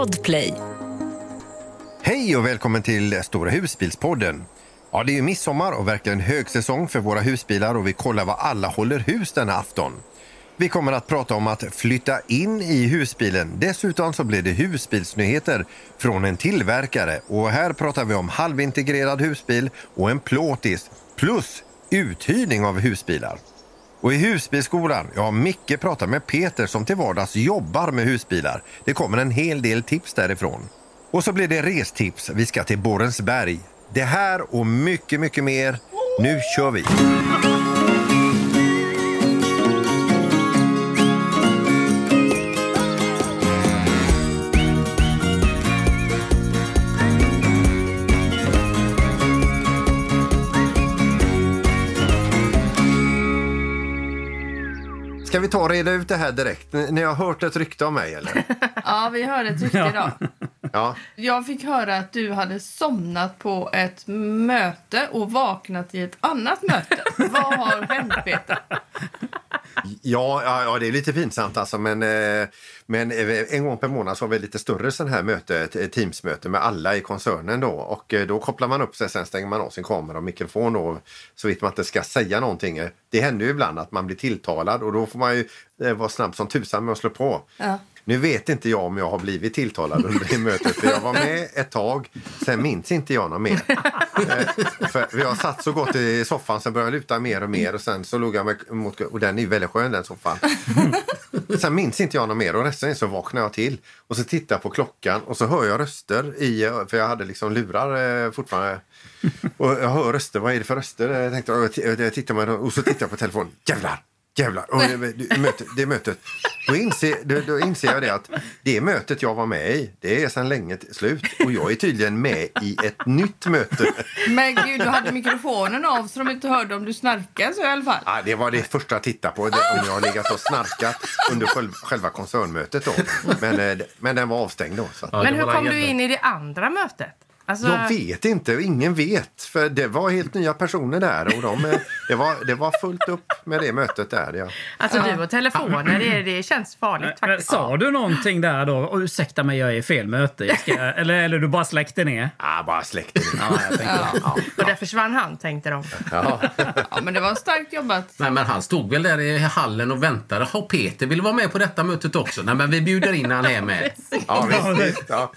Podplay. Hej och välkommen till Stora husbilspodden. Ja, det är ju midsommar och verkligen högsäsong för våra husbilar och vi kollar vad alla håller hus denna afton. Vi kommer att prata om att flytta in i husbilen. Dessutom så blir det husbilsnyheter från en tillverkare och här pratar vi om halvintegrerad husbil och en plåtis plus uthyrning av husbilar. Och i husbilskolan, ja Micke pratar med Peter som till vardags jobbar med husbilar. Det kommer en hel del tips därifrån. Och så blir det restips. Vi ska till Borensberg. Det här och mycket, mycket mer. Nu kör vi! Ska vi ta och reda ut det här direkt? Ni ni har hört ett rykte om mig eller? Ja, vi hörde ett rykte idag. Ja. Jag fick höra att du hade somnat på ett möte och vaknat i ett annat möte. Vad har hänt, Peter? Ja, ja, det är lite pinsamt alltså, men, eh, men eh, en gång per månad så har vi lite större sån här möte, ett teamsmöte med alla i koncernen då och eh, då kopplar man upp sig, sen stänger man av sin kamera och mikrofon då, så vitt man inte ska säga någonting. Det händer ju ibland att man blir tilltalad och då får man ju vara snabb som tusan med att slå på. Ja. Nu vet inte jag om jag har blivit tilltalad under det mötet för jag var med ett tag, sen minns inte jag något mer. Eh, för vi har satt så gott i soffan, sen började jag luta mer och mer och sen så låg jag mig mot, och den är ju väldigt skön den soffan. Sen minns inte jag något mer och resten så vaknar jag till och så tittar jag på klockan och så hör jag röster i, för jag hade liksom lurar eh, fortfarande. Och jag hör röster, vad är det för röster? Jag tänkte, jag jag tittar med, och så tittar jag på telefonen, jävlar! Jävlar! Och det, det, mötet, det mötet. Då inser, då, då inser jag det att det mötet jag var med i, det är sedan länge slut. Och jag är tydligen med i ett nytt möte. Men gud, du hade mikrofonen av så de inte hörde om du snarkade så i alla fall. Ja, det var det första jag tittade på, det, om jag har legat och snarkat under själv, själva koncernmötet. Då. Men, eh, men den var avstängd då. Så. Men hur kom du in i det andra mötet? Alltså, Jag vet inte, ingen vet. För det var helt nya personer där och de, det, var, det var fullt upp med det mötet där. Ja. alltså du och telefoner, det, det känns farligt faktiskt. sa du någonting där då? Och, ursäkta mig, jag är i fel möte. Jag ska, eller, eller du bara släckte ner? Ah, bara släckte det. Ja, jag tänkte, Ja. Och där försvann han, tänkte de. Ja. Ja, men det var starkt jobbat. Nej, men han stod väl där i hallen och väntade. Har Peter vill vara med på detta mötet också? Nej, men vi bjuder in han här med. Ja, visst, visst, ja.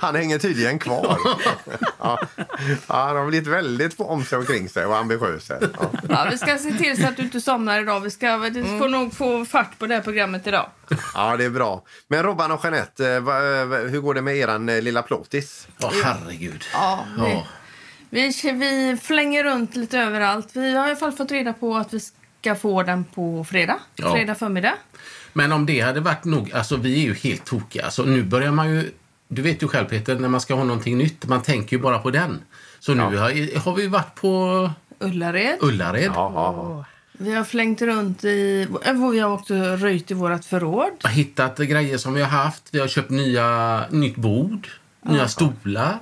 Han hänger tydligen kvar. Ja. Ja, han har blivit väldigt om sig omkring sig och ambitiös. här. Ja. Ja, vi ska se till så att du inte somnar idag. Vi ska vi får nog få fart på det här programmet idag. ja, det är bra. Men Robban och Jeanette, eh, vad- hur går det med eran eh, lilla plåtis? Åh, herregud. Ja, vi, Ja. vi, vi flänger runt lite överallt. Vi har i alla fall fått reda på att vi ska få den på fredag. Ja. Fredag förmiddag. Men om det hade varit nog... Alltså, vi är ju helt tokiga. Alltså, nu börjar man ju... Du vet ju själv, Peter, när man ska ha någonting nytt. Man tänker ju bara på den. Så nu har, har vi varit på Ullared. Ullared. Ja, Vi har flängt runt i... Vi har också röjt i vårt förråd. Har hittat grejer som vi har haft. Vi har köpt nya, nytt bord, nya stolar.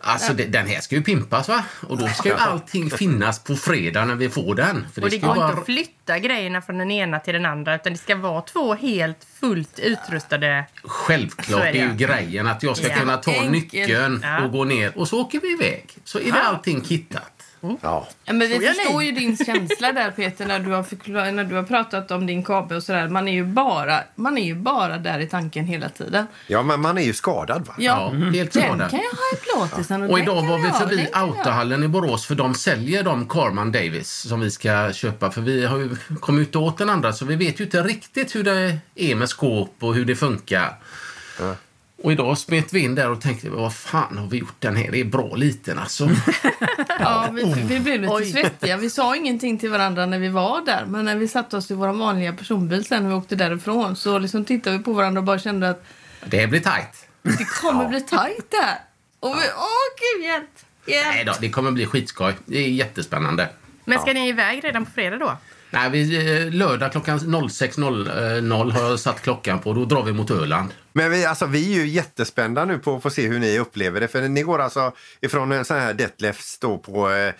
Alltså det, den här ska ju pimpas va? Och då ska ju allting finnas på fredag när vi får den. För Och det går ju inte att flytta grejerna från den ena till den andra utan det ska vara två helt fullt utrustade... Självklart är är det, ju grejen att jag ska Ja. kunna ta Enkelt. nyckeln Ja. och gå ner och så åker vi iväg. Så är det allting kittat. Ja. Ja, men vi Så förstår ju din känsla där Peter när du har, förklar- när du har pratat om din kabel och sådär. Man är ju bara, man är ju bara där i tanken hela tiden. ja, men man är ju skadad va? Ja, Ja, helt den skadad. kan jag ha i plåtisen och, Och den idag var vi förbi den. Autohallen i Borås för de säljer de Carman Davis som vi ska köpa. För vi har ju kommit ut åt den andra så vi vet ju inte riktigt hur det är med skåp och hur det funkar. Och idag smet vi in där och tänkte vad fan har vi gjort den här? Det är bra liten alltså. Ja, vi, vi blev lite Oj. svettiga. Vi sa ingenting till varandra när vi var där. Men när vi satte oss i vår vanliga personbil sen när vi åkte därifrån så liksom tittade vi på varandra och bara kände att Det blir tajt. det kommer bli tajt där. Och vi, åh gud hjälp! hjälp. Nej då, det kommer bli skitskoj. Det är jättespännande. Men ska ni iväg redan på fredag då? Nej, vi, eh, lördag klockan 06.00 har jag satt klockan på. Då drar vi mot Öland. Men vi, alltså, vi är ju jättespända nu på att få se hur ni upplever det. För ni går alltså ifrån en sån här Detlefs då på eh,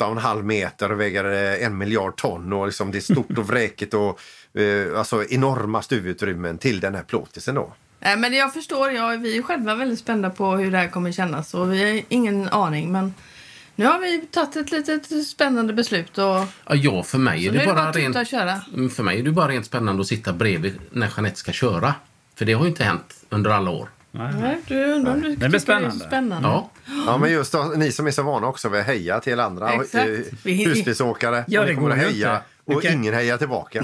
8,5 meter och väger eh, en miljard ton och liksom det är stort och vräkigt och eh, alltså enorma stuvutrymmen till den här plåtisen då. Nej, men jag förstår. Jag, vi är själva väldigt spända på hur det här kommer kännas. Och vi har ingen aning. Men nu har vi tagit ett litet spännande beslut. Och Ja, ja för mig är det är det bara bara att rent... Mm, För mig är det bara rent spännande att sitta bredvid när Jeanette ska köra. För det har ju inte hänt under alla år. Nej, du undrar om du blir tycker spännande. Det är spännande. Ja. Ja, men just då, ni som är så vana också vid att heja till andra Exakt. eh, Vi- husbilsåkare. Ja, det går att heja inte. Och kan- ingen hejar tillbaka.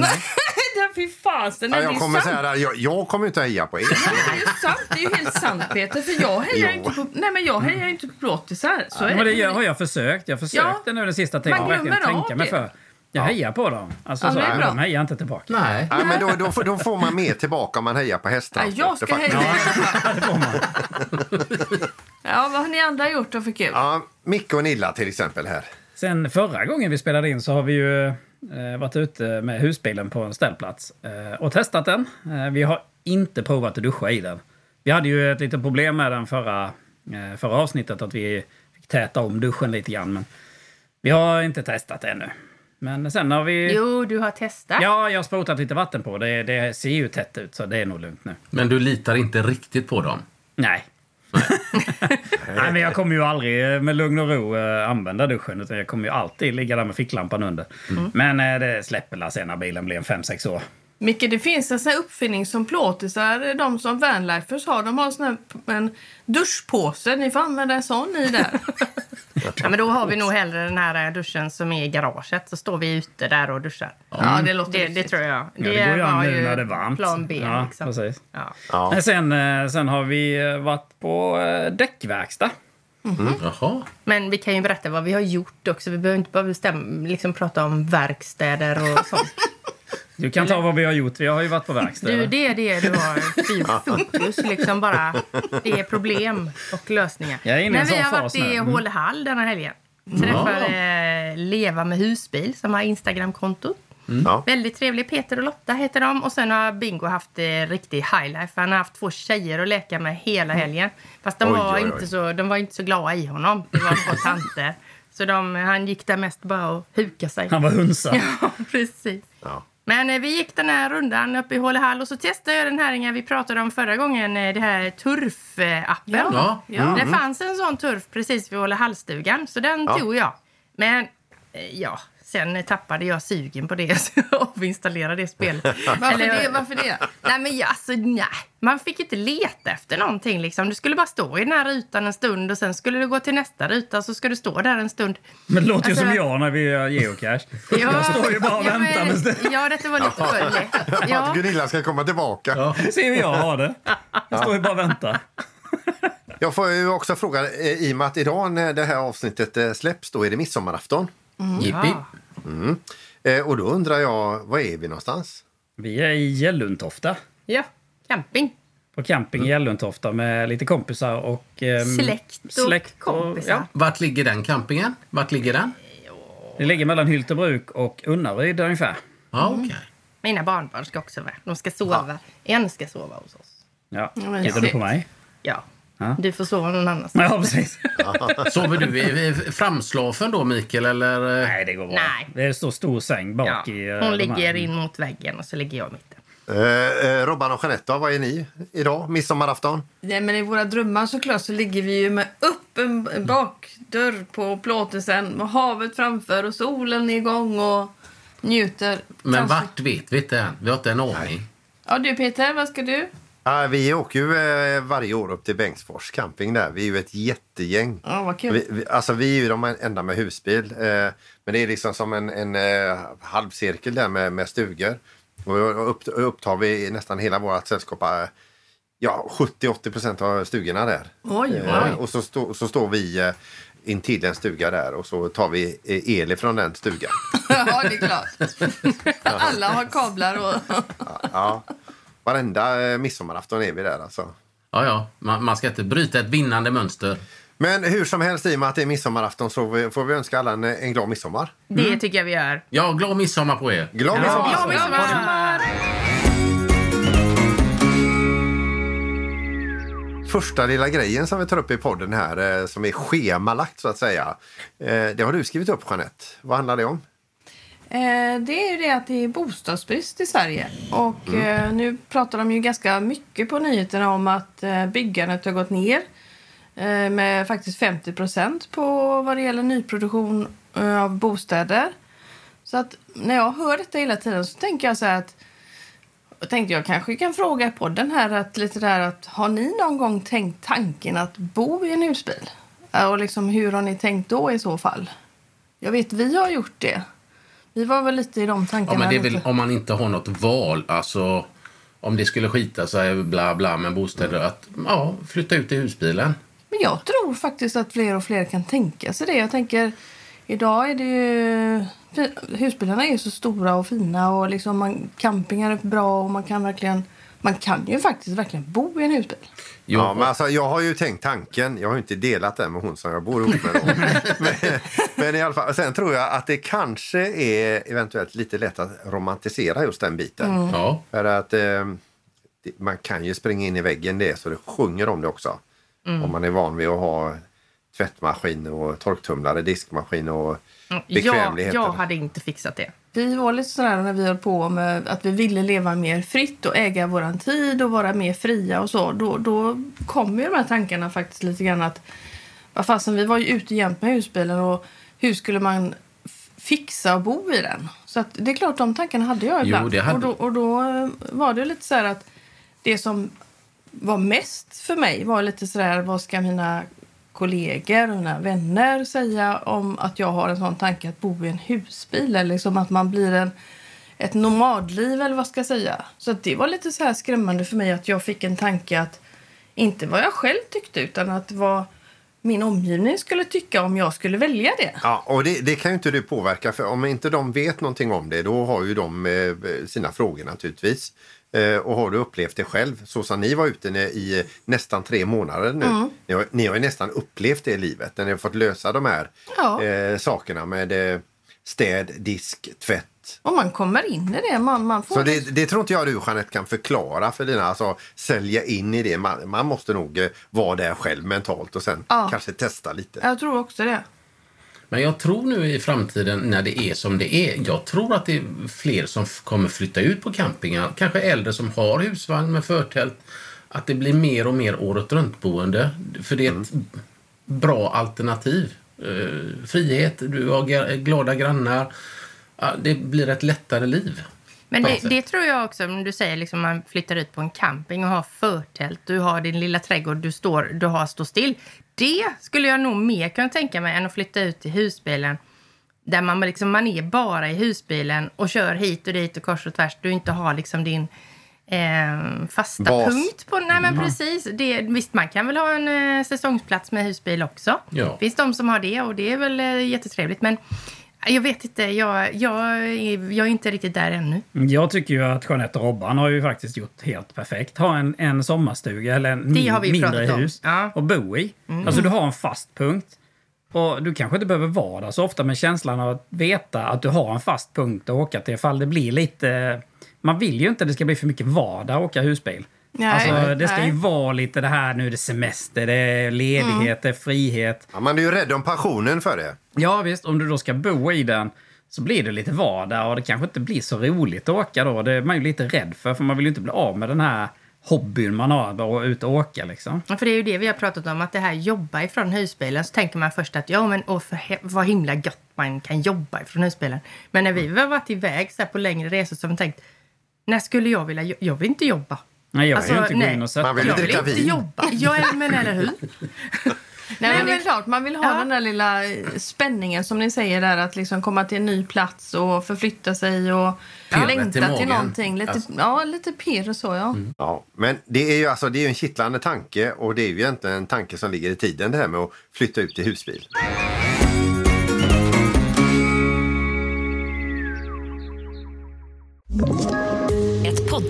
Nej, fy fasen. Ja, det är jag kommer sant. säga det, här, jag, jag kommer inte att heja på er. Det är ju sant. Det är ju helt sant, Peter. För jag hejar Jo. inte på, nej, men jag hejar inte på plåtisar. Så Ja, är men det gör- har jag försökt. Jag försökte nu den sista tiden. Man verkligen tänka mig för. Jag hejar på dem. Alltså, Ja, så, bra. de hejar inte tillbaka. Nej. Ja, men då, då, får, då får man mer tillbaka om man hejar på Nej, hästtransporter. jag ska heja. Ja, det får man. Ja, vad har ni andra gjort då för kul? Ja, Micke och Nilla till exempel här. Sen förra gången vi spelade in så har vi ju eh, varit ute med husbilen på en ställplats eh, och testat den. Eh, vi har inte provat att duscha i den. Vi hade ju ett litet problem med den förra, eh, förra avsnittet att vi fick täta om duschen lite grann. Men vi har inte testat det ännu. Men sen har vi... Jo, du har testat. Ja, jag har sprutat lite vatten på. Det, det ser ju tätt ut så det är nog lugnt nu. Men du litar inte riktigt på dem? Nej. Nej, men jag kommer ju aldrig eh, med lugn och ro eh, använda duschen. Utan jag kommer ju alltid ligga där med ficklampan under. Men eh, det släpper la sen när bilen blir en 5-6 år. Micke, det finns en sån här uppfinning som plåtisar, de som vanlifers har. De har en sån här en duschpåse. Ni får använda en sån i där. Ja, men då har vi nog hellre den här eh, duschen som är i garaget. Så står vi ute där och duschar. Ja, det låter Det, det tror jag. Ja, det går ju an nu när det är varmt. plan B. Ja, liksom. precis. Ja. Ja. Men sen, eh, sen har vi eh, varit på eh, däckverkstad. Jaha. Men vi kan ju berätta vad vi har gjort också. Vi behöver inte bara bestämma, liksom prata om verkstäder och sånt. Du kan ta vad vi har gjort. Vi har ju varit på verkstad. Du, det är det du har fy- fokus. Liksom bara, det är problem och lösningar. Jag är inne i en Men vi sån har varit fas i nu. Mm. Hålehall denna helgen. Träffade Leva med husbil som har Instagramkonto. Ja. Väldigt trevlig. Peter och Lotta heter de. Och sen har Bingo haft eh, riktig highlife. Han har haft två tjejer att leka med hela helgen. Fast de, Oj, var, oj, oj. Inte så, de var inte så glada i honom. Det var två tanter. Så de, han gick där mest bara och huka sig. Han var hunsa. Ja, precis. Ja. Men eh, vi gick den här rundan uppe i Hålehall och så testade jag den här inga vi pratade om förra gången, eh, det här turf-appen. Ja. Ja. Det fanns en sån turf precis vid Hålehallstugan, så den Ja. tog jag. Men eh, ja, sen eh, tappade jag sugen på det jag avinstallerade det spelet. Varför Eller- det? Varför det? Nej, men jag, alltså, nej. Man fick inte leta efter någonting. Liksom. Du skulle bara stå i den här rutan en stund och sen skulle du gå till nästa ruta och så ska du stå där en stund. Men det låter ju Alltså- som jag när vi gör geocache. Jag står ju bara och ja, väntar. men, Men... Ja, detta var lite för lätt. Att Ja. Gunilla ska komma tillbaka. Ja. Se hur jag har det. Jag står ju bara och väntar. Jag får ju också fråga, eh, i och med att idag när det här avsnittet eh, släpps, då är det midsommarafton. Jippi. Eh, Och då undrar jag, var är vi någonstans? Vi är i Gälluntofta. ja, camping. På camping i Gälluntofta med lite kompisar och... ehm, Släkt och släkt kompisar. ja, Vart ligger den campingen? Vart ligger den? det ligger mellan Hyltebruk och Unnaryd ungefär. Ja, okej. Mina barnbarn ska också vara De ska sova. En ska sova hos oss. Ja. Tittar du på mig? Ja. Ja. Du får sova någon annanstans. Ja, precis. Sover du i i framslafen då, Mikael? Eller? Nej, det går bra. Nej. Det är så stor säng bak Ja. i... eh, Hon de ligger in mot väggen och så ligger jag i mitten. Eh, eh, Robban och Jeanette, vad är ni idag? Midsommarafton? Nej, men I våra drömmar såklart så ligger vi ju med öppen en bakdörr på plåtisen med havet framför och solen är igång och njuter. Men Kanske- vart vet vi inte än. Vi har inte en aning. Ja, du Peter, vad ska du? Ja, vi åker ju eh, varje år upp till Bengtsfors camping där. Vi är ju ett jättegäng. Ja, vad kul. Vi, vi, alltså vi är ju de enda med husbil. Eh, men det är liksom som en, en eh, halvcirkel där med, med stugor. Och upp, upptar vi nästan hela vårt sällskap. Eh, ja, 70-80 procent av stugorna där. Oj, Eh, oj. och så, stå, så står vi eh, intill en stuga där och så tar vi eh, el från den stugan. ja, det är klart. Alla har kablar och... Ja, varenda eh, midsommarafton är vi där alltså. Ja, ja. Man, man ska inte bryta ett vinnande mönster. Men hur som helst, i och med att det är midsommarafton så får vi önska alla en, en glad midsommar. Det tycker jag vi gör. Ja, glad midsommar på er. Glad midsommar! Glad midsommar! Första lilla grejen som vi tar upp i podden här, eh, som är schemalagt så att säga. Eh, det har du skrivit upp Jeanette. Vad handlar det om? Eh, det är ju det att det är bostadsbrist i Sverige. Och eh, nu pratar de ju ganska mycket på nyheterna om att eh, byggandet har gått ner med faktiskt 50 procent på vad det gäller nyproduktion av bostäder. Så att när jag hör detta hela tiden så tänker jag så här att tänkte jag kanske kan fråga i podden här att lite där att har ni någon gång tänkt tanken att bo i en husbil? Och liksom hur har ni tänkt då i så fall? Jag vet vi har gjort det. Vi var väl lite i de tankarna. Ja, men det är väl om man inte har något val. Alltså, om det skulle skita sig bla bla med bostäder. Att ja, flytta ut i husbilen. Men jag tror faktiskt att fler och fler kan tänka sig det. Jag tänker, idag är det ju... Husbilarna är ju så stora och fina och liksom man, campingar är bra och man kan verkligen... Man kan ju faktiskt verkligen bo i en husbil. Jo, Ja, men alltså, jag har ju tänkt tanken. Jag har ju inte delat den med hon som jag bor ihop med. Men, men i alla fall, sen tror jag att det kanske är eventuellt lite lätt att romantisera just den biten. ja. För att eh, man kan ju springa in i väggen det så det sjunger om det också. Om man är van vid att ha tvättmaskin och torktumlare, diskmaskin och bekvämligheter. jag hade inte fixat det. Vi var lite sådär när vi höll på med att vi ville leva mer fritt och äga våran tid och vara mer fria och så. Då, då kom ju de här tankarna faktiskt lite grann att vad fasen, vi var ju ute jämt med husbilen och hur skulle man fixa och bo i den? Så att det är klart, de tankarna hade jag Jo, ibland. det hade- Och, då, och då eh, var det lite så här att det som var mest för mig var lite sådär, vad ska mina kollegor och mina vänner säga om att jag har en sån tanke att bo i en husbil eller liksom att man blir en, ett nomadliv eller vad ska jag säga. Så att det var lite så här skrämmande för mig att jag fick en tanke att inte vad jag själv tyckte utan att vad min omgivning skulle tycka om jag skulle välja det. Ja, och det, det kan ju inte du påverka för om inte de vet någonting om det då har ju de eh, sina frågor naturligtvis. Eh, och har du upplevt det själv så som ni var ute i nästan tre månader nu. Mm. Ni, har, ni har ju nästan upplevt det i livet när ni har fått lösa de här Ja. eh, sakerna med eh, städ, disk, tvätt. Och man kommer in i det. Man, man får Så det, det tror inte jag du Jeanette kan förklara för dina, alltså sälja in i det. Man, man måste nog eh, vara där själv mentalt och sen Ja. kanske testa lite. Jag tror också det. Men jag tror nu i framtiden när det är som det är. Jag tror att det är fler som kommer flytta ut på campingar. Kanske äldre som har husvagn med förtält. Att det blir mer och mer året runt-boende. För det är ett bra alternativ. Eh, frihet, du har glada grannar. Det blir ett lättare liv. Men det, det tror jag också, om du säger liksom man flyttar ut på en camping och har förtält, du har din lilla trädgård, du, står, du har stå still. Det skulle jag nog mer kunna tänka mig än att flytta ut till husbilen. Där man, liksom, man är bara i husbilen och kör hit och dit och kors och tvärs. Du inte har liksom din eh, fasta Bas. punkt på... Nej, men precis. Det, visst, man kan väl ha en eh, säsongsplats med husbil också. Ja. Det finns de som har det och det är väl eh, jättetrevligt. Men jag vet inte, jag, jag, är, jag är inte riktigt där ännu. Jag tycker ju att Jeanette och Robban har ju faktiskt gjort helt perfekt. Ha en, en sommarstuga eller en min- mindre hus Ja. och bo i. Alltså du har en fast punkt. Och du kanske inte behöver vara där så ofta med känslan av att veta att du har en fast punkt att åka till ifall det blir lite... Man vill ju inte att det ska bli för mycket vardag att åka husbil. Nej, alltså, det ska ju vara lite det här nu är det semester, det är ledighet, det är frihet. Ja, man är ju rädd om passionen för det. Ja visst, om du då ska bo i den så blir det lite vardag och det kanske inte blir så roligt att åka då. Det är man ju lite rädd för, för man vill ju inte bli av med den här hobbyn man har, att ute och åka liksom. Ja, För det är ju det vi har pratat om, att det här jobba ifrån husbilen. Så tänker man först att ja, men åh, för vad himla gött man kan jobba ifrån husbilen. Men när vi har varit iväg så här på längre resor så har vi tänkt, när skulle jag vilja Jag vill inte jobba. Nej, jag Alltså, vill ju inte gå nej. in och sätta Man vill mig. jag vill dricka inte vin. jobba. Ja, men eller hur? Nej, men det är klart, man vill ha Ja. den där lilla eh, spänningen som ni säger där att liksom komma till en ny plats och förflytta sig och Pirret längta till, magen. någonting. Lite, Alltså. Ja, lite pirr och så ja. Ja, men det är ju alltså, det är ju en kittlande tanke och det är ju egentligen en tanke som ligger i tiden det här med att flytta ut i husbil. Ett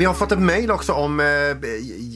Vi har fått ett mejl också om, eh,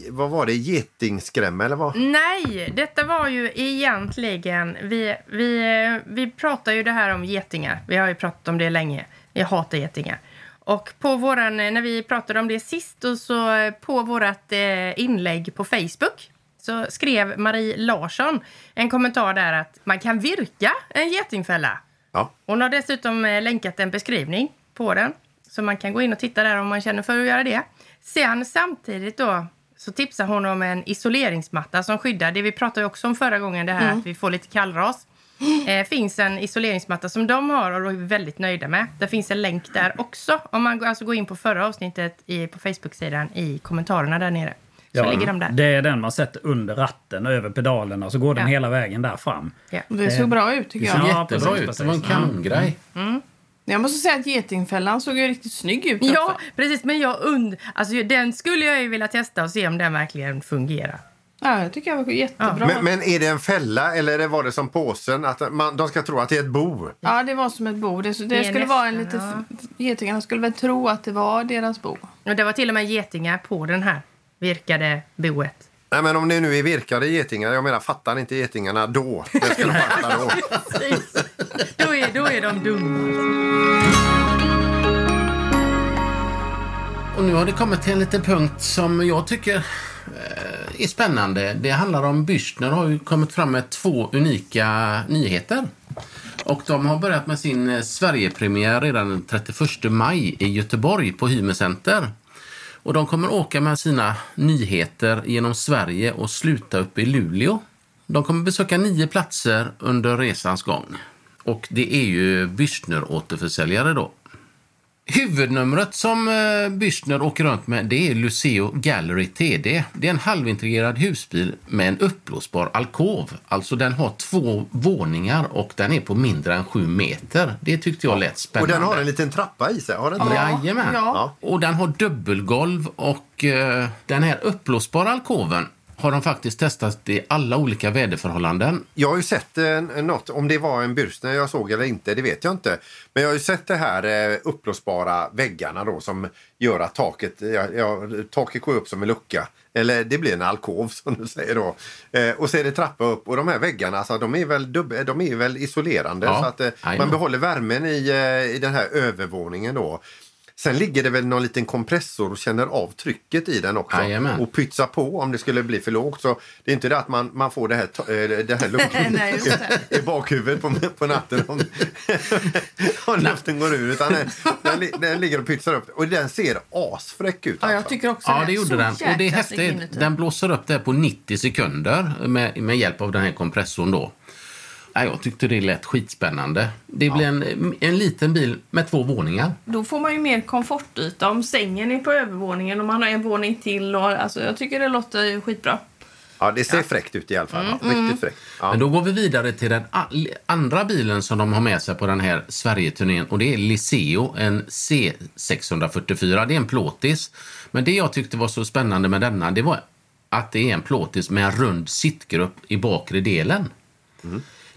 vad var det, getingskrämma eller vad? Nej, detta var ju egentligen... Vi, vi, vi pratar ju det här om getingar. Vi har ju pratat om det länge. Jag hatar getingar. Och på våran, när vi pratade om det sist och så på vårt eh, inlägg på Facebook så skrev Marie Larsson en kommentar där att man kan virka en getingfälla. Ja. Hon har dessutom eh, länkat en beskrivning på den. Så man kan gå in och titta där om man känner för att göra det. Sen samtidigt då så tipsar hon om en isoleringsmatta som skyddar. Det vi pratade också om förra gången, det här att vi får lite kallras. Eh, finns en isoleringsmatta som de har och då är vi väldigt nöjda med. Det finns en länk där också. Om man alltså går in på förra avsnittet i, på Facebook-sidan i kommentarerna där nere. Så ligger de där. Det är den man sätter under ratten, över pedalerna, så går den Ja. hela vägen där fram. Ja. Det såg bra ut tycker Det såg jag. Ja, jättebra precis, ut. Det var en kanongrej. Jag måste säga att getingfällan såg ju riktigt snygg ut Ja, också. precis. Men jag und alltså, den skulle jag ju vilja testa och se om den verkligen fungerar. Ja, jag tycker jag var jättebra. Men, men är det en fälla eller var det som påsen? Att man, de ska tro att det är ett bo? Ja, det var som ett bo. Det, det, Det skulle vara en lite... nästan, Getingarna skulle väl tro att det var deras bo. Och det var till och med getingar på den här virkade boet. Nej, men om det nu är virkade getingar, jag menar fattar inte getingarna då? Det ska de fatta då. Då är, då är de dumma. Alltså. Och nu har det kommit till en liten punkt som jag tycker eh, är spännande. Det handlar om Bürstner har ju kommit fram med två unika nyheter. Och de har börjat med sin eh, Sverigepremiär redan den 31 maj i Göteborg på Hymer Center. Och de kommer åka med sina nyheter genom Sverige och sluta upp i Luleå. De kommer besöka nio platser under resans gång. Och det är ju Bürstner-återförsäljare då. Huvudnumret som eh, Bürstner åker runt med det är Luceo Gallery TD. Det är en halvintegrerad husbil med en uppblåsbar alkov. Alltså den har två våningar och den är på mindre än sju meter. Det tyckte jag lät Och spännande. den har en liten trappa i sig, har den inte det? Jajamän. Ja. Och den har dubbelgolv och eh, den här uppblåsbara alkoven har de faktiskt testat i alla olika väderförhållanden. Jag har ju sett eh, något, om det var en Bürstner jag såg eller inte, det vet jag inte. Men jag har ju sett det här eh, uppblåsbara väggarna då som gör att taket, ja, ja, taket går upp som en lucka. Eller det blir en alkov som du säger då. Eh, och så är det trappa upp och de här väggarna alltså, de är väl, dubb- de är väl isolerande Ja, så att eh, man behåller värmen i, eh, i den här övervåningen då. Sen ligger det väl någon liten kompressor och känner av trycket i den också. Jajamän. Och pytsar på om det skulle bli för lågt. Så det är inte det att man, man får det här, eh, det här det. i bakhuvudet på, på natten om, om luften går ur. Utan den, den, den ligger och pytsar upp. Och den ser asfräck ut. Ja, jag alltså. tycker också Ja, det. det gjorde den. Och det är häftigt. Den blåser upp det på 90 sekunder med, med hjälp av den här kompressorn då. Ja, jag tyckte det lät skitspännande. Det blir en, en liten bil med två våningar. Då får man ju mer komfortyta om sängen är på övervåningen och man har en våning till. Och, alltså, jag tycker det låter skitbra. Ja, det ser fräckt ut i alla fall. Mm, Ja, riktigt fräckt. Ja. Men då går vi vidare till den andra bilen som de har med sig på den här Sverige-turnén och det är Liceo, en C644. Det är en plåtis. Men det jag tyckte var så spännande med denna, det var att det är en plåtis med en rund sittgrupp i bakre delen.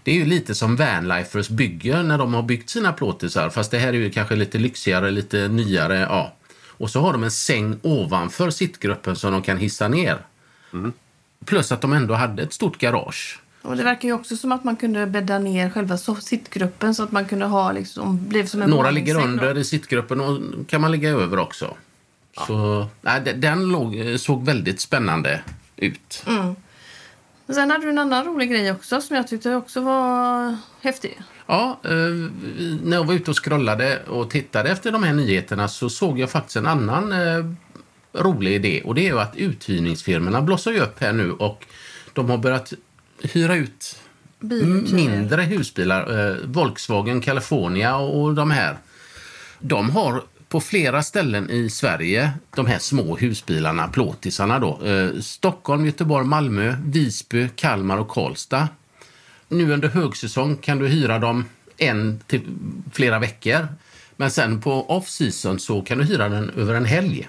Det är ju lite som Vanlifers bygger när de har byggt sina plåtisar, fast det här är ju kanske lite lyxigare, lite nyare. Ja. Och så har de en säng ovanför sittgruppen som de kan hissa ner. Plus att de ändå hade ett stort garage. Och det verkar ju också som att man kunde bädda ner själva sittgruppen så att man kunde ha liksom, blev som en Några ligger våningssäng då. under i sittgruppen och kan man ligga över också. Så nej, de- den låg, såg väldigt spännande ut. Men Sen hade du en annan rolig grej också som jag tyckte också var häftig. Ja, eh, när jag var ute och scrollade och tittade efter de här nyheterna så såg jag faktiskt en annan eh, rolig idé. Och det är ju att uthyrningsfirmorna blossar ju upp här nu och de har börjat hyra ut Biluthyrning. mindre husbilar. Eh, Volkswagen California och de här. De har på flera ställen i Sverige de här små husbilarna, plåtisarna då. Eh, Stockholm, Göteborg, Malmö, Visby, Kalmar och Karlstad. Nu under högsäsong kan du hyra dem en till flera veckor. Men sen på off-season så kan du hyra den över en helg.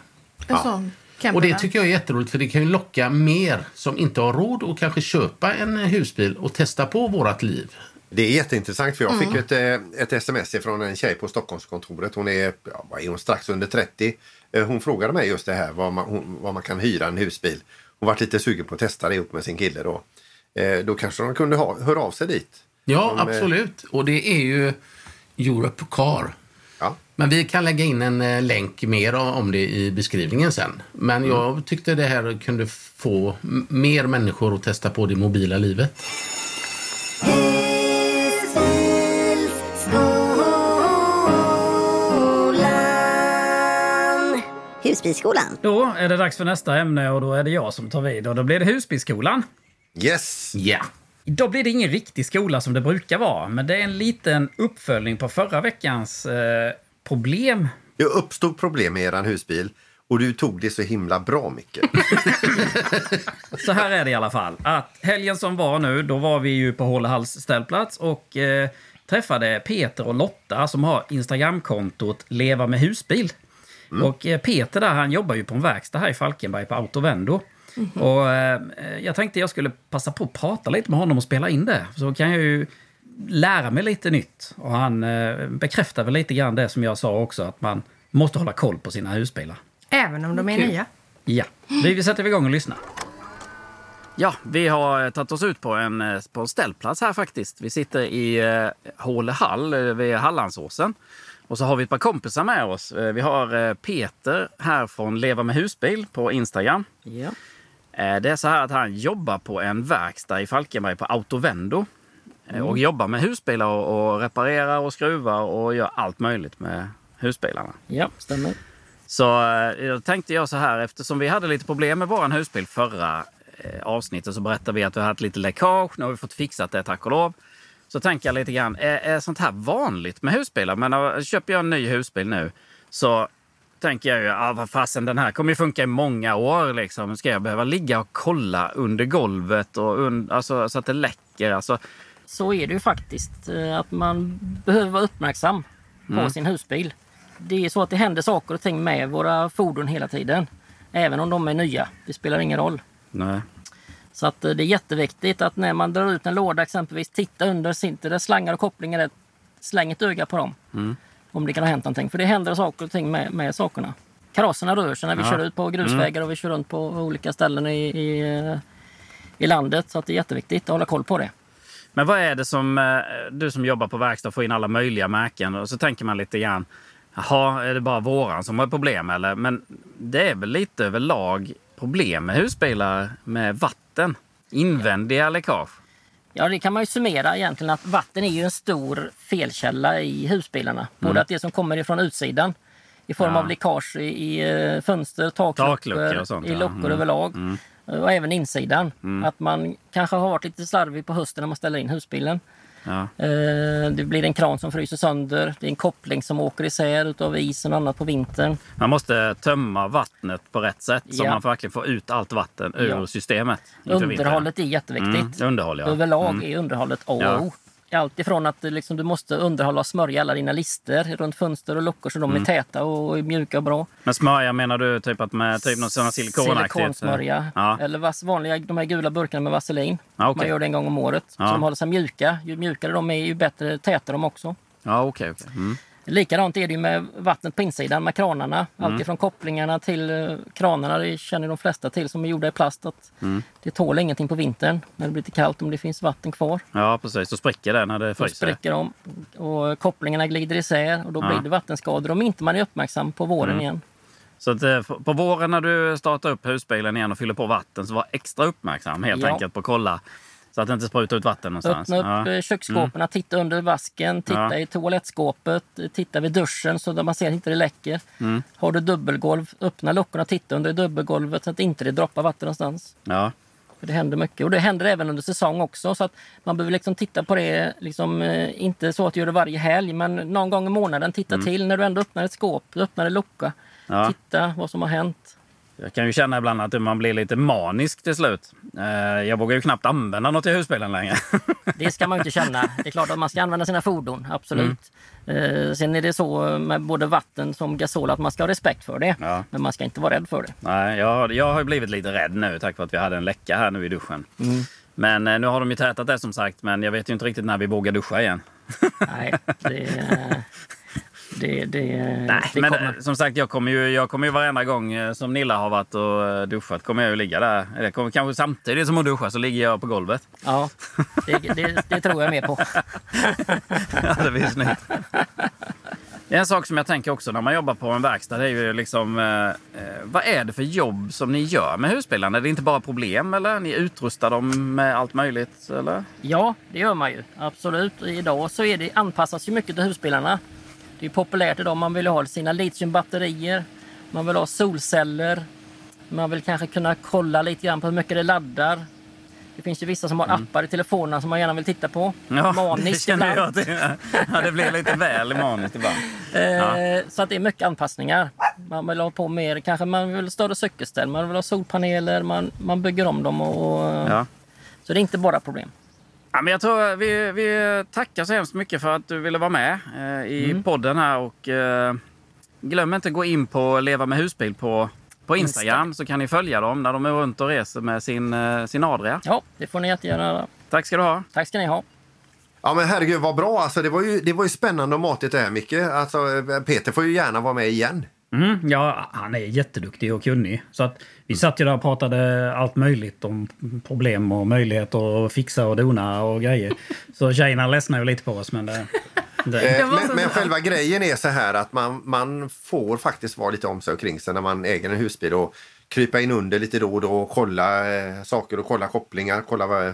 Camperna. Och det tycker jag är jätteroligt för det kan ju locka mer som inte har råd att kanske köpa en husbil och testa på vårat liv. Det är jätteintressant för jag fick ett, eh, ett sms från en tjej på Stockholmskontoret. Hon är, ja, vad är hon strax under 30. Eh, Hon frågade mig just det här var man, var man kan hyra en husbil. Hon var lite sugen på att testa det ihop med sin kille då. Eh, Då kanske de kunde ha, höra av sig dit. Ja, De, absolut. Och det är ju Europe Car. Ja. Men vi kan lägga in en länk mer om det i beskrivningen sen. Men jag tyckte det här kunde få mer människor att testa på det mobila livet. Husbilsskolan. Då är det dags för nästa ämne och då är det jag som tar vid. Och då blir det husbilsskolan. Yes! Ja. Idag blir det ingen riktig skola som det brukar vara, men det är en liten uppföljning på förra veckans eh, problem. Det uppstod problem med eran husbil och du tog det så himla bra Micke. Så här är det i alla fall. Att helgen som var nu, då var vi ju på Hålehalls ställplats och eh, träffade Peter och Lotta som har Instagramkontot Leva med husbil. Och eh, Peter där, han jobbar ju på en verkstad här i Falkenberg på Autovendo. Och eh, jag tänkte jag skulle passa på att prata lite med honom och spela in det. Så kan jag ju lära mig lite nytt. Och han eh, bekräftar väl lite grann det som jag sa också, att man måste hålla koll på sina husbilar. Även om de är Kul. nya. Ja, vi sätter igång och lyssnar. Ja, vi har eh, tagit oss ut på en, eh, på en ställplats här faktiskt. Vi sitter i eh, Hålehall eh, vid Hallandsåsen. Och så har vi ett par kompisar med oss. Eh, Vi har eh, Peter här från Leva med husbil på Instagram. Ja. Eh, Det är så här att han jobbar på en verkstad i Falkenberg på Autovendo. Eh, Och jobbar med husbilar och, och reparerar och skruvar och gör allt möjligt med husbilarna. ja, stämmer. Så då tänkte jag så här, eftersom vi hade lite problem med vår husbil förra avsnittet så berättade vi att vi hade lite läckage. Nu har vi fått fixat det, tack och lov. Så tänker jag lite grann, är, är sånt här vanligt med husbilar? Men uh, köper jag en ny husbil nu så tänker jag ju, ah, vad fasen den här kommer ju funka i många år. Liksom. Ska jag behöva ligga och kolla under golvet och un, alltså, så att det läcker? Alltså, Så är det ju faktiskt. eh, Att man behöver vara uppmärksam på Mm. sin husbil. Det är så att det händer saker och ting med våra fordon hela tiden. Även om de är nya. Det spelar ingen roll. nej. Så att eh, det är jätteviktigt att när man drar ut en låda exempelvis, titta under, sitter det slangar och kopplingar där, släng ett öga på dem. Mm. Om det kan ha hänt någonting. För det händer saker och ting med, med sakerna. Karosserna rör sig när vi Ja. Mm. kör ut på grusvägar och vi kör runt på olika ställen i, i, eh, i landet. Så att det är jätteviktigt att hålla koll på det. Men vad är det som eh, du som jobbar på verkstad får in alla möjliga märken och så tänker man lite grann. Jaha, är det bara våran som har problem eller? Men det är väl lite överlag problem med husbilar med vatten. Invändiga läckage. Ja, det kan man ju summera egentligen att vatten är ju en stor felkälla i husbilarna. Både att det som kommer ifrån utsidan i form Mm. Ja. av läckage i, i eh, fönster, takluckor, sånt, i ja. luckor Mm. överlag. Och även insidan. Att man kanske har varit lite slarvig på hösten när man ställer in husbilen. Ja. Eh, Det blir en kran som fryser sönder. Det är en koppling som åker isär utav isen och annat på vintern. Man måste tömma vattnet på rätt sätt så Ja. man verkligen får ut allt vatten ur Ja. systemet. Underhållet är jätteviktigt. Mm, underhåll, ja. Överlag Mm. är underhållet A och. O. Allt ifrån att du liksom, du måste underhålla och smörja alla dina lister runt fönster och luckor så de Mm. är täta och mjuka och bra. Men smörja menar du typ att med typ någon sån här silikonaktigt? Silikonsmörja. Ja. Eller vas, vanliga, de här gula burkarna med vaselin. Ja, okej. Man gör det en gång om året. Ja. Så de håller sig mjuka. Ju mjukare de är, ju bättre tätar de också. Ja, okej. okej. Mm. Likadant är det med vattnet på insidan med kranarna. Mm. Allt ifrån kopplingarna till eh, kranarna. Det känner de flesta till som är gjorda i plast. Att Mm. Det tål ingenting på vintern när det blir lite kallt om det finns vatten kvar. Ja, precis. Så spricker det när det Då fryser. spricker de och kopplingarna glider isär och då Ja. blir det vattenskador om inte man är uppmärksam på våren Mm. igen. Så att, eh, på våren när du startar upp husbilen igen och fyller på vatten så var extra uppmärksam helt Ja. enkelt på att kolla så att det inte sprutar ut vatten någonstans. Öppna upp Ja. ja. köksskåpen, titta under vasken, titta Ja. i toalettskåpet, titta vid duschen så att man ser att inte det läcker. Mm. Har du dubbelgolv, öppna luckorna och titta under dubbelgolvet så att inte det droppar vatten någonstans. Ja. För det händer mycket. Och det händer även under säsong också. Så att man behöver liksom titta på det, liksom, eh, inte så att du gör det varje helg, men någon gång i månaden titta Mm. till när du ändå öppnar ett skåp, öppnar en lucka. Ja. Titta vad som har hänt. Jag kan ju känna ibland att man blir lite manisk till slut. Eh, Jag vågar ju knappt använda något i husbilen längre. Det ska man ju inte känna. Det är klart att man ska använda sina fordon, absolut. Eh, Sen är det så med både vatten som gasol att man ska ha respekt för det. Ja. Men man ska inte vara rädd för det. Nej, jag, har- jag har ju blivit lite rädd nu tack vare att vi hade en läcka här nu i duschen. Men eh, nu har de ju tätat det som sagt, men jag vet ju inte riktigt när vi vågar duscha igen. Nej, det... Det, det, Nej, det men kommer. eh, som sagt, jag kommer ju, jag kommer ju varenda gång eh, som Nilla har varit och eh, duschat kommer jag ju ligga där. Eller kommer, kanske samtidigt som hon duschar så ligger jag på golvet. Ja, det, det, tror jag mer på. ja, det blir snyggt. Det är en sak som jag tänker också när man jobbar på en verkstad. Det är ju liksom, eh, vad är det för jobb som ni gör med husbilarna? Är det inte bara problem eller? Ni utrustar dem med allt möjligt eller? Ja, det gör man ju. Absolut. Idag så är det, anpassas ju mycket till husbilarna. Det är populärt idag. Man vill ha sina litiumbatterier. Man vill ha solceller. Man vill kanske kunna kolla lite grann på hur mycket det laddar. Det finns ju vissa som har appar i telefonerna som man gärna vill titta på. Mm. Ja, det Maniskt känner ibland. jag till. Ja, det blir lite väl maniskt ibland. Eh, Så att det är mycket anpassningar. Man vill ha på mer, kanske man vill ha större cykelställ, man vill ha solpaneler, man, man bygger om dem. Och, Ja. Så det är inte bara problem. Ja, men jag tror vi, vi tackar så hemskt mycket för att du ville vara med eh, i Mm. podden här. Och, eh, glöm inte att gå in på Leva med husbil på, på Instagram så kan ni följa dem när de är runt och reser med sin, eh, sin Adria. Ja, det får ni jättegärna göra. Tack ska du ha. Tack ska ni ha. Ja men herregud vad bra alltså. Det var ju, det var ju spännande och matigt det här Micke. Alltså, Peter får ju gärna vara med igen. Mm, Ja, han är jätteduktig och kunnig. Så att vi satt ju där och pratade allt möjligt om problem och möjligheter att fixa och dona och grejer. Så tjejerna ledsnade ju lite på oss, men det... det Eh, men, men själva grejen är så här att man, man får faktiskt vara lite om sig och kring sig när man äger en husbil och krypa in under lite då och då och kolla eh, saker och kolla kopplingar, kolla vad, eh,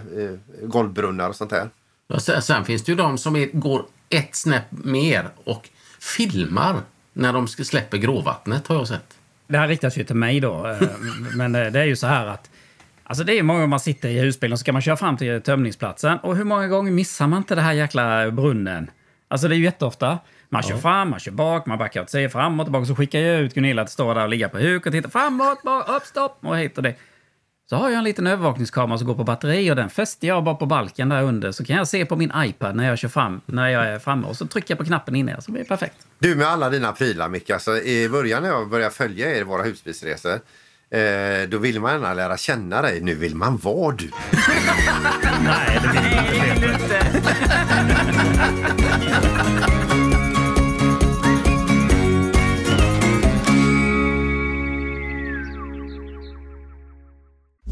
golvbrunnar och sånt där. Ja, sen, sen finns det ju de som är, går ett snäpp mer och filmar när de släpper gråvattnet har jag sett. Det här riktas ju till mig då. eh, Men eh, det är ju så här att... Alltså det är många gånger man sitter i husbilen och ska man köra fram till tömningsplatsen. Och hur många gånger missar man inte det här jäkla brunnen? Alltså det är ju jätteofta. Man kör fram, man kör bak, man backar åt sig fram och tillbaka. Så skickar jag ut Gunilla att stå där och ligga på huk och titta framåt, bak, upp, stopp och hit och det. Så har jag en liten övervakningskamera som går på batteri och den fäster jag bara på balken där under. Så kan jag se på min iPad när jag kör fram, när jag är framme. Och så trycker jag på knappen inne så blir det perfekt. Du med alla dina prylar Micke, alltså, i början när jag började följa er i våra husbilsresor eh, då vill man gärna lära känna dig. Nu vill man vara du. Nej, det vill inte.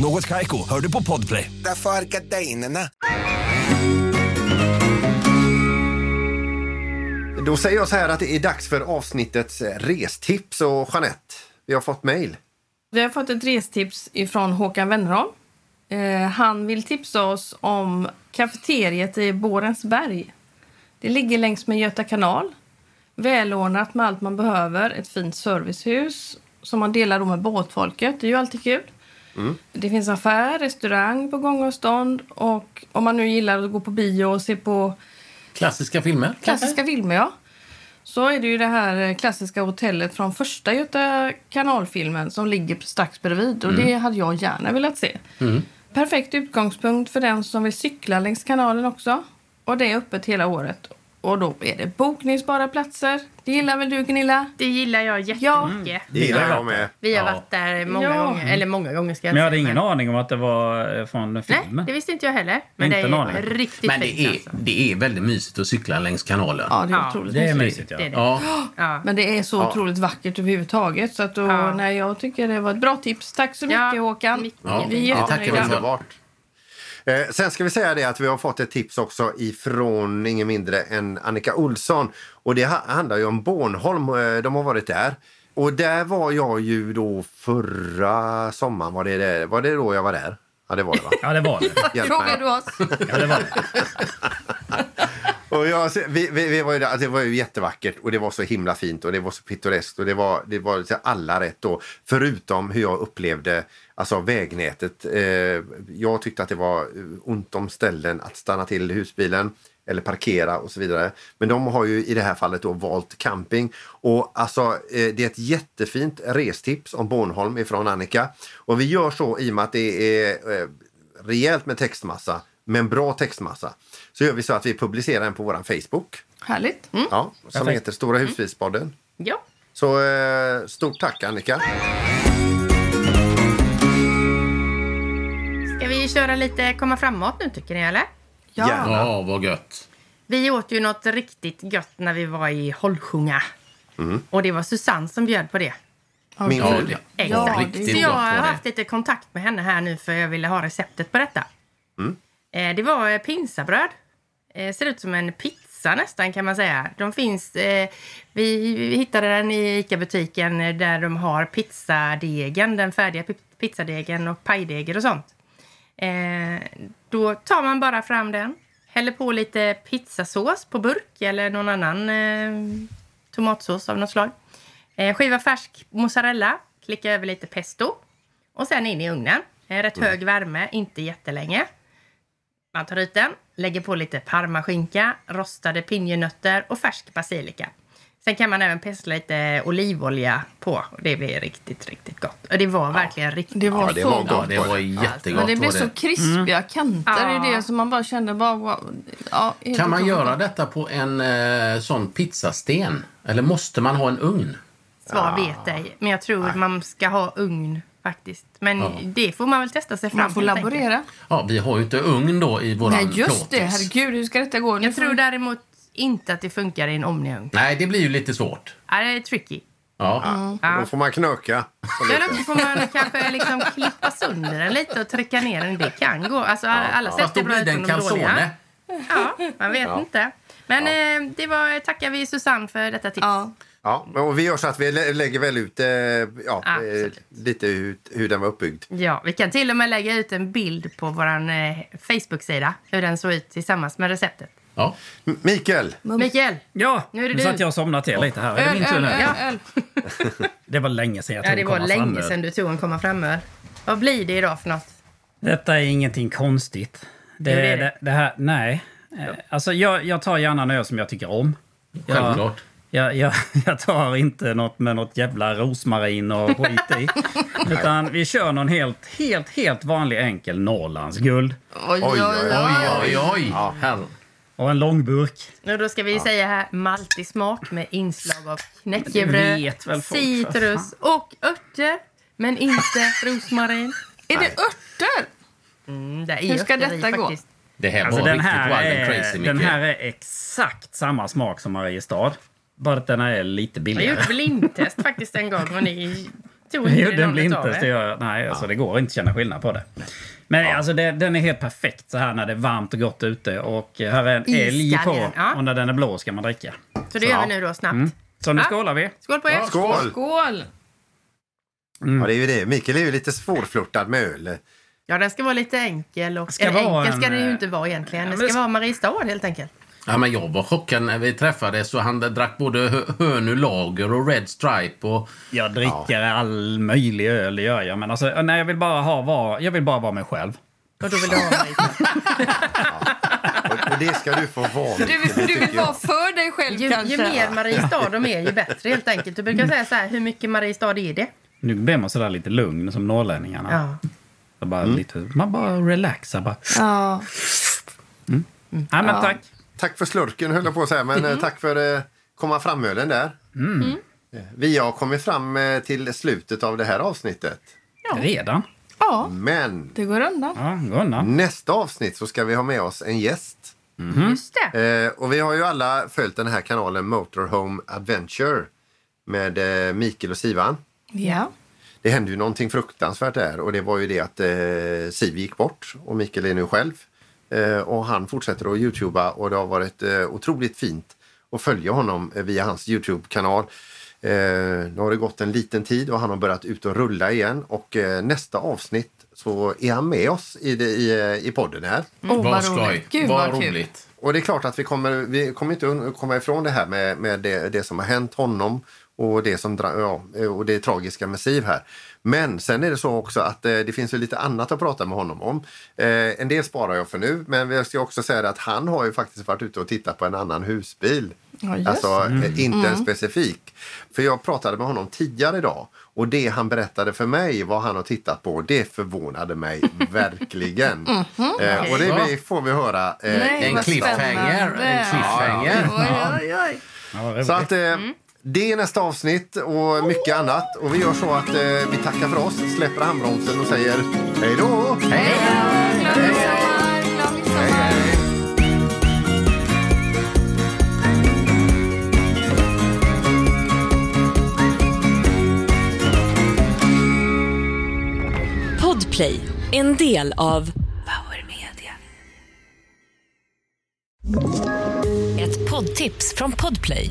Något Kaiko, hör du på Podplay. Därför är gardinerna. Då säger jag så här att det är dags för avsnittets eh, restips och Jeanette, vi har fått mejl. Vi har fått ett restips ifrån Håkan Wennerholm. Eh, han vill tipsa oss om kafeteriet i Borensberg. Det ligger längs med Göta kanal. Välordnat med allt man behöver. Ett fint servicehus som man delar med båtfolket. Det är ju alltid kul. Det finns affär, restaurang på gångavstånd. Och om man nu gillar att gå på bio och se på Klassiska filmer. klassiska filmer, ja. Så är det ju det här eh, klassiska hotellet från första Göta kanalfilmen som ligger strax bredvid. Och det hade jag gärna velat se. Perfekt utgångspunkt för den som vill cykla längs kanalen också. Och det är öppet hela året. Och då är det bokningsbara platser. Det gillar väl du Gunilla? Det gillar jag jättemycket. Det gillar jag med. Vi har Ja. varit där många Ja. gånger. Eller många gånger ska jag Men jag säga. hade ingen aning om att det var eh, från Nej, filmen. det visste inte jag heller. Men Inte det är aning. riktigt Men fint det är, alltså. det är väldigt mysigt att cykla längs kanalen. Ja, det är Ja, otroligt Det är mysigt. mysigt, ja. Det är det. Ja. Ja. Men det är så Ja. otroligt vackert överhuvudtaget. Så att då, Ja. nej, jag tycker det var ett bra tips. Tack så mycket Ja, Håkan. mycket. Ja, Vi är jättenöjda. för. Underbart. Eh, sen ska vi säga det att vi har fått ett tips också ifrån ingen mindre än Annika Olsson. Och det ha- handlar ju om Bornholm. Eh, De har varit där. Och där var jag ju då förra sommaren. Var det, det, var det då jag var där? Ja, det var det va? Ja, det var det. Hjälp Frågar du oss? Ja, det var det. Och jag, vi, vi, vi var ju där, alltså, det var ju jättevackert och det var så himla fint och det var så pittoreskt och det var, det var alla rätt då. Förutom hur jag upplevde alltså, vägnätet. Eh, jag tyckte att det var eh, ont om ställen att stanna till husbilen eller parkera och så vidare. Men de har ju i det här fallet då valt camping. Och alltså eh, det är ett jättefint restips om Bornholm ifrån Annika. Och vi gör så i och med att det är eh, rejält med textmassa, men bra textmassa. Så gör vi så att vi publicerar den på vår Facebook. Härligt. Ja, som Perfekt. heter Stora husbilspodden. Ja. Så eh, stort tack Annika. Ska vi köra lite komma framåt nu tycker ni eller? Gärna. Ja, vad gött. Vi åt ju något riktigt gött när vi var i Holsjunga. Och det var Susanne som bjöd på det. Min Ja, fru. det Exakt. riktigt så jag har haft lite kontakt med henne här nu för jag ville ha receptet på detta. Eh, det var eh, pinsabröd. Eh, ser ut som en pizza nästan kan man säga. De finns, eh, vi, vi hittade den i ICA-butiken eh, där de har pizzadegen, den färdiga pi- pizzadegen och pajdeger och sånt. Eh, då tar man bara fram den, häller på lite pizzasås på burk eller någon annan eh, tomatsås av något slag. Eh, skiva färsk mozzarella, klicka över lite pesto och sen in i ugnen. Rätt hög värme, inte jättelänge. Man tar ut den, lägger på lite parmaskinka, rostade pinjenötter och färsk basilika. Sen kan man även pestla lite olivolja på. och Det blir riktigt, riktigt gott. Och det var verkligen riktigt Det var Ja, det var gott. gott. Ja, det var jättegott. Men det blir var så krispiga kanter Ja. i det som man bara känner bara... wow. Ja, Kan man göra detta på en eh, sån pizzasten? Eller måste man ha en ugn? Svar vet ej. Men jag tror man ska ha ugn faktiskt. Men det får man väl testa sig fram Man får helt enkelt. laborera. Ja, vi har ju inte ugn då i våran Nej, just det. plåtis. Herregud, hur ska detta gå? Nu Jag får tror vi- däremot inte att det funkar i en omniugn. Nej, det blir ju lite svårt. Ja, det är tricky. Ja. Då får man knöka. så Ja, då får man kanske liksom klippa sönder den lite och trycka ner den. Det kan gå. Alltså, alla Fast sätt då blir det en calzone. Ja, man vet inte. Men eh, det var, tackar vi Susanne för detta tips. Ja. Ja, och vi gör så att vi lä- lägger väl ut eh, ja, eh, Absolut. lite hur, hur den var uppbyggd. Ja, vi kan till och med lägga ut en bild på vår eh, Facebook-sida. Hur den såg ut tillsammans med receptet. Ja. M- Mikael, Mikael! Ja, Nu är det nu satt jag och somnade till lite här. Är det Öl, min tur öl, nu? öl, Ja. öl. Det var länge sedan jag Ja, tog det var komma länge sedan du tog en komma fram Vad blir det idag för något? Detta är ingenting konstigt. Det, det är det, det. det, här, nej. Eh, Alltså jag, jag tar gärna en öl som jag tycker om. Jag, Självklart. Jag, jag, jag tar inte något med något jävla rosmarin och skit i. Utan vi kör någon helt, helt, helt vanlig enkel Norrlands guld. Oj, oj, oj. Oj, oj, oj. Herre. Och en långburk. Och då ska vi säga här maltig smak med inslag av knäckebröd, citrus och örter. Men inte rosmarin. Är det örter? Mm, det är Hur ska örter i detta gå? faktiskt. Det här Alltså var den riktigt här, wild and är, crazy, den här är exakt samma smak som Mariestad. Bara att den är lite Jag billigare. gjorde blindtest faktiskt en gång och ni tog Jag inte gjorde en blindtest. Jag, nej, alltså det går inte att känna skillnad på det. Men alltså det, den är helt perfekt så här när det är varmt och gott ute. Och här är en älg på. ja. Och när den är blå ska man dricka. Så det gör vi nu då snabbt. Mm. Så nu Ja. skålar vi. Skål på er! skål! Skål! Ja, det är ju det. Mikael är ju lite svårflörtad med öl. Ja, den ska vara lite enkel. Och, Ska eller vara enkel ska en, den ju eh, inte vara egentligen. ja, Det men ska det- vara Mariestad helt enkelt. Ja, men jag var chockad när vi träffades och han drack både hö- Hönö Lager och Red Stripe. Och... Jag dricker all möjlig öl, det gör jag. Men alltså, nej, jag vill bara ha var, jag vill bara vara mig själv. Och då vill du ha Mariestad. Och, och det ska du få vara. Du, du vill vara för dig själv Ju, kanske? ju mer Mariestad de är, ju bättre helt enkelt. Du brukar säga så här, hur mycket Mariestad är det? Nu blir man sådär lite lugn som norrlänningarna. Ja. Så bara lite, man bara relaxar. Bara. Ja. Nej, men Ja. tack. Tack för slurken höll jag på att säga, men eh, tack för eh, komma fram-ölen där. Eh, Vi har kommit fram eh, till slutet av det här avsnittet. Redan? ja, Men det går undan. Ja, gå undan. nästa avsnitt så ska vi ha med oss en gäst. Just det. Eh, och vi har ju alla följt den här kanalen Motorhome Adventure med eh, Mikael och Sivan. Ja. Det hände ju någonting fruktansvärt där och det var ju det att eh, Siv gick bort och Mikael är nu själv. Eh, och han fortsätter att youtuba och det har varit eh, otroligt fint att följa honom via hans Youtube-kanal. Eh, nu har det gått en liten tid och han har börjat ut och rulla igen och eh, nästa avsnitt så är han med oss i, det, i, i podden här. Oh, Vad vad skoj. roligt. Gud Vad kul. roligt. Och det är klart att vi kommer, vi kommer inte komma ifrån det här med, med det, det som har hänt honom och det, som, ja, och det tragiska med Siv här. Men sen är det så också att eh, det finns ju lite annat att prata med honom om. Eh, en del sparar jag för nu, men jag ska också säga att han har ju faktiskt varit ute och tittat på en annan husbil. Ja, just alltså eh, inte en specifik. För jag pratade med honom tidigare idag och det han berättade för mig vad han har tittat på, det förvånade mig verkligen. Eh, och det vi- får vi höra. eh, Nej, En cliffhanger. En cliffhanger. Oj, oj, oj. Ja, Så att, eh, det är nästa avsnitt och mycket annat. Och vi gör så att eh, vi tackar för oss, släpper handbromsen och säger hej då! Hej! Podplay, en del av Power Media. Ett poddtips från Podplay.